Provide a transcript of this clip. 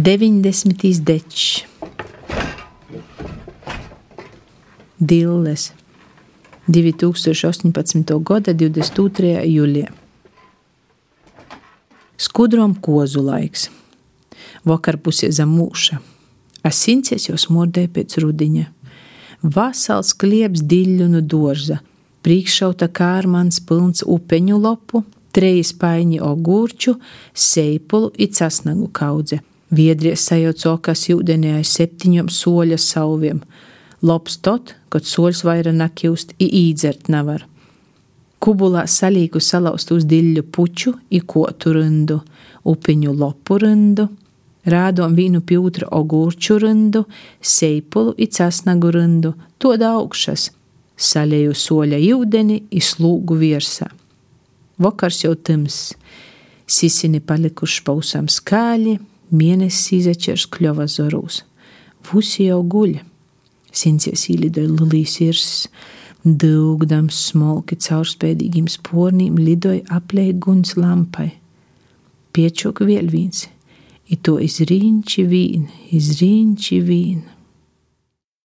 90. dečs, Dilles, 2018. gada 22. jūlijā. Skudrom kozu laiks, vakar pusē zem mūša, asincies jau smordēja pēc rudiņa. Vasals kliebs diļu no dārza, priekšauta kārmans pilns upeņu lopu, trejas paiņi ogurču, seipulu i casnagu kaudze. Viedries sajauc okas jūdenī aiz septiņiem soļa sauviem. Lops tot, kad soļs vaira nakjūst, i īdzert nevar. Kubulā salīku salaust uz diļu puču, i kotu rundu, upiņu lopu rundu, rādom vīnu pjūtra ogurču rundu, seipulu i casnagu rundu, to augšas, salēju soļa jūdeni i slūgu virsā. Vakars jau tims, sisini palikuši pausam skaļi, mēnesis izaķers kļova zorūs. Vusi jau guļ, sincies īlidoja lulīs irs, dūgdams smolki caurspēdīgiem spornīm lidoja aplēguns lampai. Piečok vēl viens, i to izrīnči vīn, izrīnči vīn.